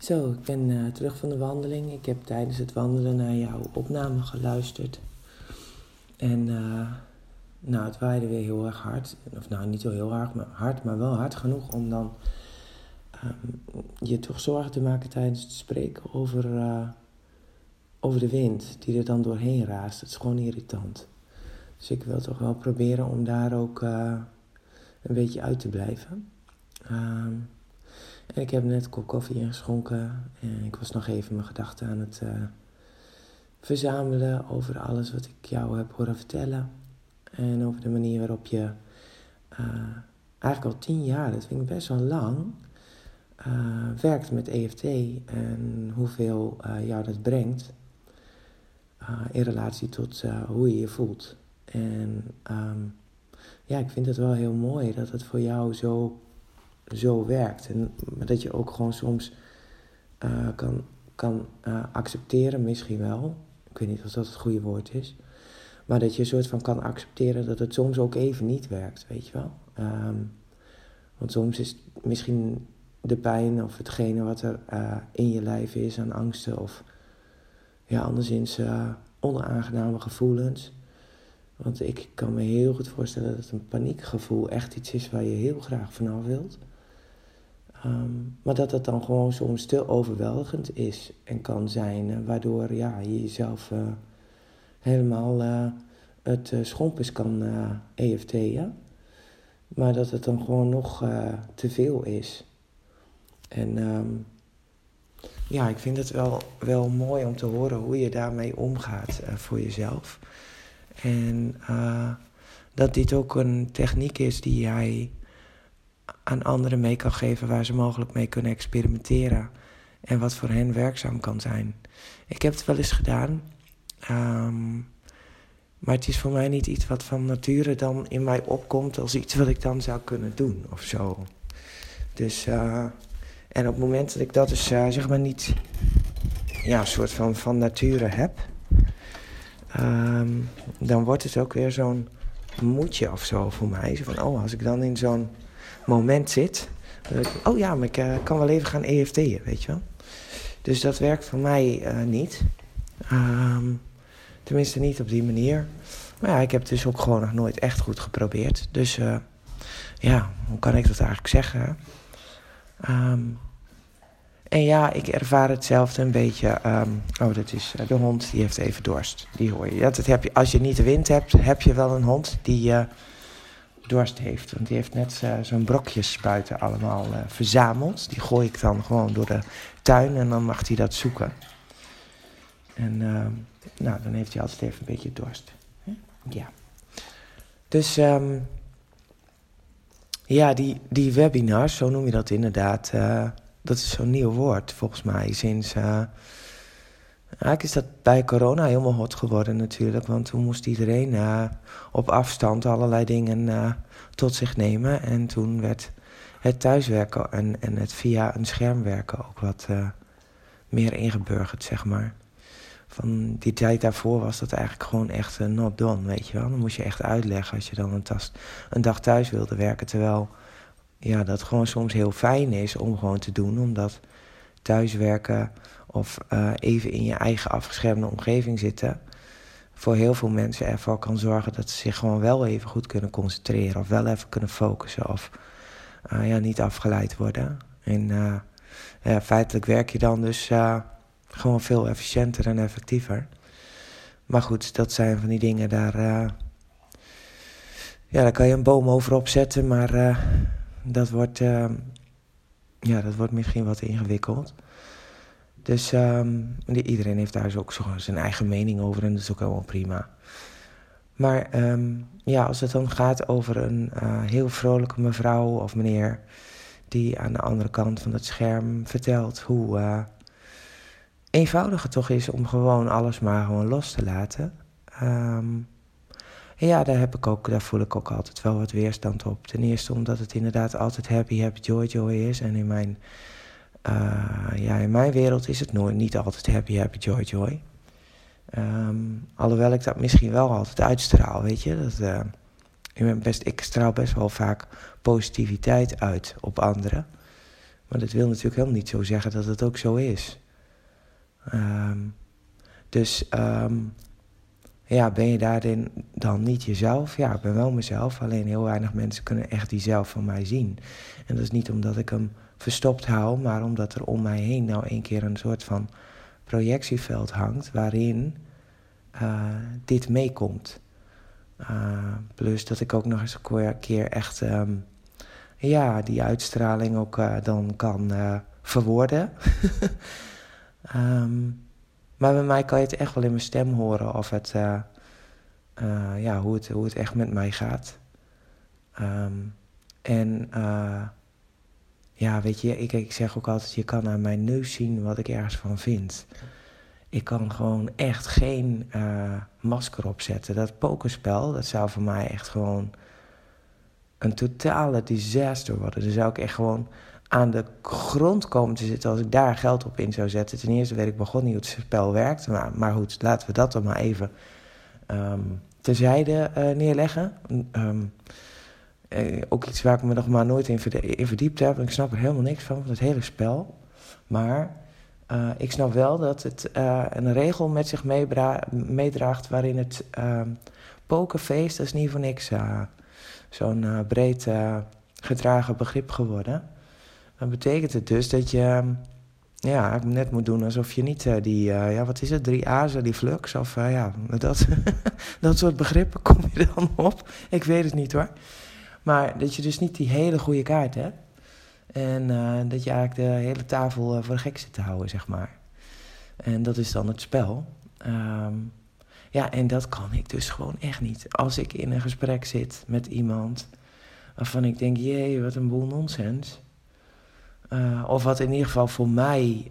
Zo, ik ben uh, terug van de wandeling. Ik heb tijdens het wandelen naar jouw opname geluisterd. En uh, nou, het waaide weer heel erg hard. Of nou, niet zo heel hard, maar, hard, maar wel hard genoeg om dan um, je toch zorgen te maken tijdens het spreken over, uh, over de wind die er dan doorheen raast. Het is gewoon irritant. Dus ik wil toch wel proberen om daar ook een beetje uit te blijven. Um, ik heb net een kop koffie ingeschonken en ik was nog even mijn gedachten aan het uh, verzamelen over alles wat ik jou heb horen vertellen. En over de manier waarop je uh, eigenlijk al tien jaar, dat vind ik best wel lang, uh, werkt met EFT en hoeveel jou dat brengt in relatie tot hoe je je voelt. En um, ja, ik vind het wel heel mooi dat het voor jou zo zo werkt. En, dat je ook gewoon soms uh, kan, kan uh, accepteren, misschien wel. Ik weet niet of dat het goede woord is. Maar dat je een soort van kan accepteren dat het soms ook even niet werkt, weet je wel. Um, want soms is misschien de pijn of hetgene wat er uh, in je lijf is aan angsten of ja, anderszins onaangename gevoelens. Want ik kan me heel goed voorstellen dat een paniekgevoel echt iets is waar je heel graag vanaf wilt. Um, maar dat het dan gewoon soms te overweldigend is en kan zijn, uh, waardoor ja, je jezelf uh, helemaal uh, het schompers kan EFT'en. Maar dat het dan gewoon nog te veel is. En um, ja, ik vind het wel, wel mooi om te horen hoe je daarmee omgaat voor jezelf. En dat dit ook een techniek is die jij aan anderen mee kan geven waar ze mogelijk mee kunnen experimenteren. En wat voor hen werkzaam kan zijn. Ik heb het wel eens gedaan. Um, maar het is voor mij niet iets wat van nature dan in mij opkomt als iets wat ik dan zou kunnen doen of zo. Dus, uh, en op het moment dat ik dat dus uh, zeg maar niet, ja, een soort van van nature heb, um, dan wordt het ook weer zo'n moedje of zo voor mij. Zo van, oh, als ik dan in zo'n moment zit. oh ja, maar ik uh, kan wel even gaan EFT'en, weet je wel. Dus dat werkt voor mij uh, niet. Um, tenminste niet op die manier. Maar ja, ik heb het dus ook gewoon nog nooit echt goed geprobeerd. Dus uh, ja, hoe kan ik dat eigenlijk zeggen? Um, en ja, ik ervaar hetzelfde een beetje. Um, oh, dat is de hond, die heeft even dorst. Die hoor je. Dat, dat heb je. Als je niet de wind hebt, heb je wel een hond die dorst heeft. Want die heeft net uh, zo'n brokjes buiten allemaal uh, verzameld. Die gooi ik dan gewoon door de tuin en dan mag hij dat zoeken. En uh, nou, dan heeft hij altijd even een beetje dorst. Ja. Dus um, ja, die, die webinars, zo noem je dat inderdaad. dat is zo'n nieuw woord volgens mij sinds Eigenlijk is dat bij corona helemaal hot geworden natuurlijk. Want toen moest iedereen uh, op afstand allerlei dingen uh, tot zich nemen. En toen werd het thuiswerken en, en het via een scherm werken ook wat uh, meer ingeburgerd, zeg maar. Van die tijd daarvoor was dat eigenlijk gewoon echt not done, weet je wel. Dan moest je echt uitleggen als je dan een, tas, een dag thuis wilde werken. Terwijl ja, dat gewoon soms heel fijn is om gewoon te doen. Omdat thuiswerken of uh, even in je eigen afgeschermde omgeving zitten, voor heel veel mensen ervoor kan zorgen dat ze zich gewoon wel even goed kunnen concentreren of wel even kunnen focussen of uh, ja, niet afgeleid worden. En uh, ja, feitelijk werk je dan dus gewoon veel efficiënter en effectiever. Maar goed, dat zijn van die dingen daar. ja, daar kan je een boom over opzetten, maar dat wordt. ja, dat wordt misschien wat ingewikkeld. Dus um, iedereen heeft daar ook zo zijn eigen mening over en dat is ook helemaal prima. Maar um, ja, als het dan gaat over een uh, heel vrolijke mevrouw of meneer die aan de andere kant van het scherm vertelt hoe uh, eenvoudig het toch is om gewoon alles maar gewoon los te laten. Um, ja, daar, heb ik ook, daar voel ik ook altijd wel wat weerstand op. Ten eerste omdat het inderdaad altijd happy, happy, joy, joy is. En in mijn ja, in mijn wereld is het nooit, niet altijd happy, happy, joy, joy. Um, alhoewel ik dat misschien wel altijd uitstraal, weet je. Dat, uh, ik, best, ik straal best wel vaak positiviteit uit op anderen. Maar dat wil natuurlijk helemaal niet zo zeggen dat het ook zo is. Ehm, dus ehm, ja, ben je daarin dan niet jezelf? Ja, ik ben wel mezelf. Alleen heel weinig mensen kunnen echt die zelf van mij zien. En dat is niet omdat ik hem verstopt hou, maar omdat er om mij heen nou een keer een soort van projectieveld hangt waarin uh, dit meekomt. Uh, plus dat ik ook nog eens een keer echt um, ja, die uitstraling ook uh, dan kan verwoorden. um, maar bij mij kan je het echt wel in mijn stem horen of het, ja, hoe, het, hoe het echt met mij gaat. Um, en ja, weet je, ik, ik zeg ook altijd, je kan aan mijn neus zien wat ik ergens van vind. Ik kan gewoon echt geen masker opzetten. Dat pokerspel, dat zou voor mij echt gewoon een totale disaster worden. Dan zou ik echt gewoon aan de grond komen te zitten als ik daar geld op in zou zetten. Ten eerste weet ik begon niet hoe het spel werkt. Maar, goed, laten we dat dan maar even um, terzijde uh, neerleggen. Um, uh, ook iets waar ik me nog maar nooit in, verdiept heb. Ik snap er helemaal niks van, van het hele spel. Maar uh, ik snap wel dat het uh, een regel met zich meedraagt waarin het uh, pokerfeest, dat is niet voor niks zo'n breed gedragen begrip geworden. Dan betekent het dus dat je ja, net moet doen alsof je niet die, ja, wat is het, drie azen, die flux, of ja, dat, dat soort begrippen kom je dan op. Ik weet het niet hoor. Maar dat je dus niet die hele goede kaart hebt. En dat je eigenlijk de hele tafel voor de gek zit te houden, zeg maar. En dat is dan het spel. Um, ja, en dat kan ik dus gewoon echt niet. Als ik in een gesprek zit met iemand waarvan ik denk, jee, wat een boel nonsens. Uh, of wat in ieder geval voor mij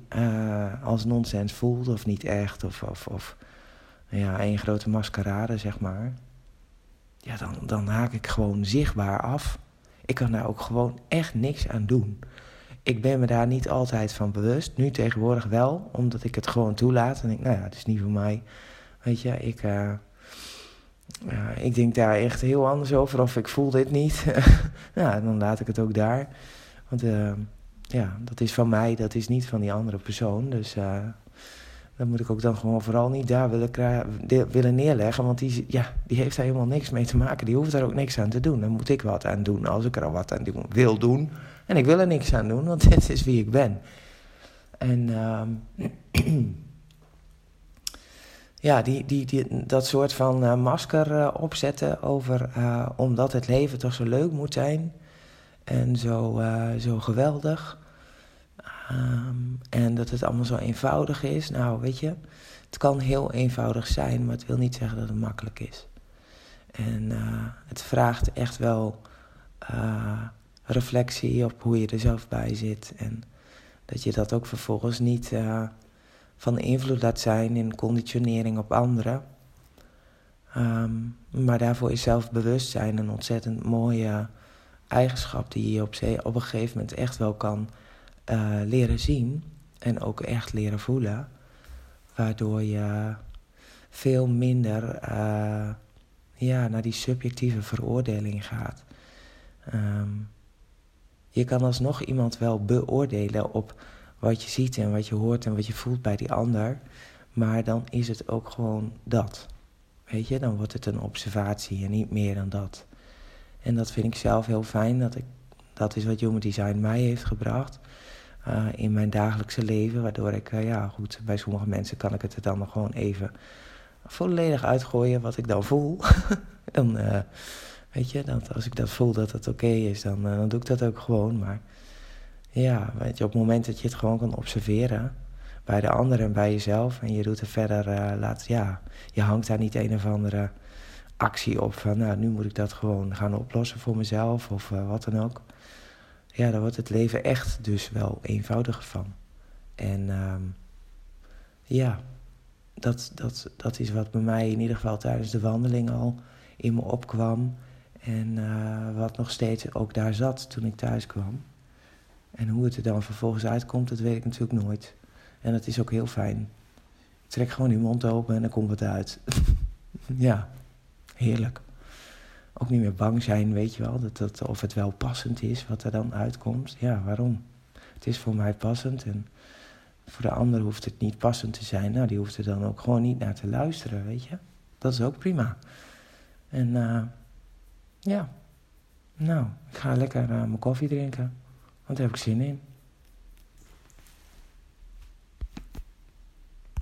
als nonsens voelt, of niet echt, of, of, of ja, een grote maskerade, zeg maar. Ja, dan, dan haak ik gewoon zichtbaar af. Ik kan daar ook gewoon echt niks aan doen. Ik ben me daar niet altijd van bewust. Nu tegenwoordig wel, omdat ik het gewoon toelaat. En ik, nou ja, het is niet voor mij. Weet je, ik, uh, ik denk daar echt heel anders over. Of ik voel dit niet. ja, dan laat ik het ook daar. Want ja, dat is van mij, dat is niet van die andere persoon. Dus dat moet ik ook dan gewoon vooral niet daar willen, willen neerleggen. Want die, ja, die heeft daar helemaal niks mee te maken. Die hoeft daar ook niks aan te doen. Dan moet ik wat aan doen als ik er al wat aan wil doen. En ik wil er niks aan doen, want dit is wie ik ben. En uh, ja, die, die, die, dat soort van uh, masker uh, opzetten over... Uh, omdat het leven toch zo leuk moet zijn. En zo, zo geweldig. Um, en dat het allemaal zo eenvoudig is. Nou, weet je, het kan heel eenvoudig zijn, maar het wil niet zeggen dat het makkelijk is. En uh, het vraagt echt wel uh, reflectie op hoe je er zelf bij zit. En dat je dat ook vervolgens niet van invloed laat zijn in conditionering op anderen. Um, maar daarvoor is zelfbewustzijn een ontzettend mooie eigenschap die je op, op een gegeven moment echt wel kan uh, leren zien en ook echt leren voelen. Waardoor je veel minder uh, ja, naar die subjectieve veroordeling gaat. Um, je kan alsnog iemand wel beoordelen op wat je ziet en wat je hoort en wat je voelt bij die ander. Maar dan is het ook gewoon dat. Weet je, dan wordt het een observatie en niet meer dan dat. En dat vind ik zelf heel fijn. Dat, ik, dat is wat Human Design mij heeft gebracht. Uh, in mijn dagelijkse leven. Waardoor ik, uh, ja goed, bij sommige mensen kan ik het er dan gewoon even volledig uitgooien wat ik dan voel. dan, uh, weet je, dat als ik dat voel dat het oké is, dan, dan doe ik dat ook gewoon. Maar ja, weet je, op het moment dat je het gewoon kan observeren bij de ander en bij jezelf. En je doet er verder, laat, ja, je hangt daar niet een of andere actie op van, nou, nu moet ik dat gewoon gaan oplossen voor mezelf of wat dan ook ja, dan wordt het leven echt dus wel eenvoudiger van. En uh, ja, dat, dat, dat is wat bij mij in ieder geval tijdens de wandeling al in me opkwam. En uh, wat nog steeds ook daar zat toen ik thuis kwam. En hoe het er dan vervolgens uitkomt, dat weet ik natuurlijk nooit. En dat is ook heel fijn. Ik trek gewoon die mond open en dan komt het uit. ja, heerlijk ook niet meer bang zijn, weet je wel. Dat, dat, of het wel passend is wat er dan uitkomt. Ja, waarom? het is voor mij passend en voor de ander hoeft het niet passend te zijn. Nou, die hoeft er dan ook gewoon niet naar te luisteren, weet je. Dat is ook prima. En uh, ja, nou, ik ga lekker uh, mijn koffie drinken. Want daar heb ik zin in.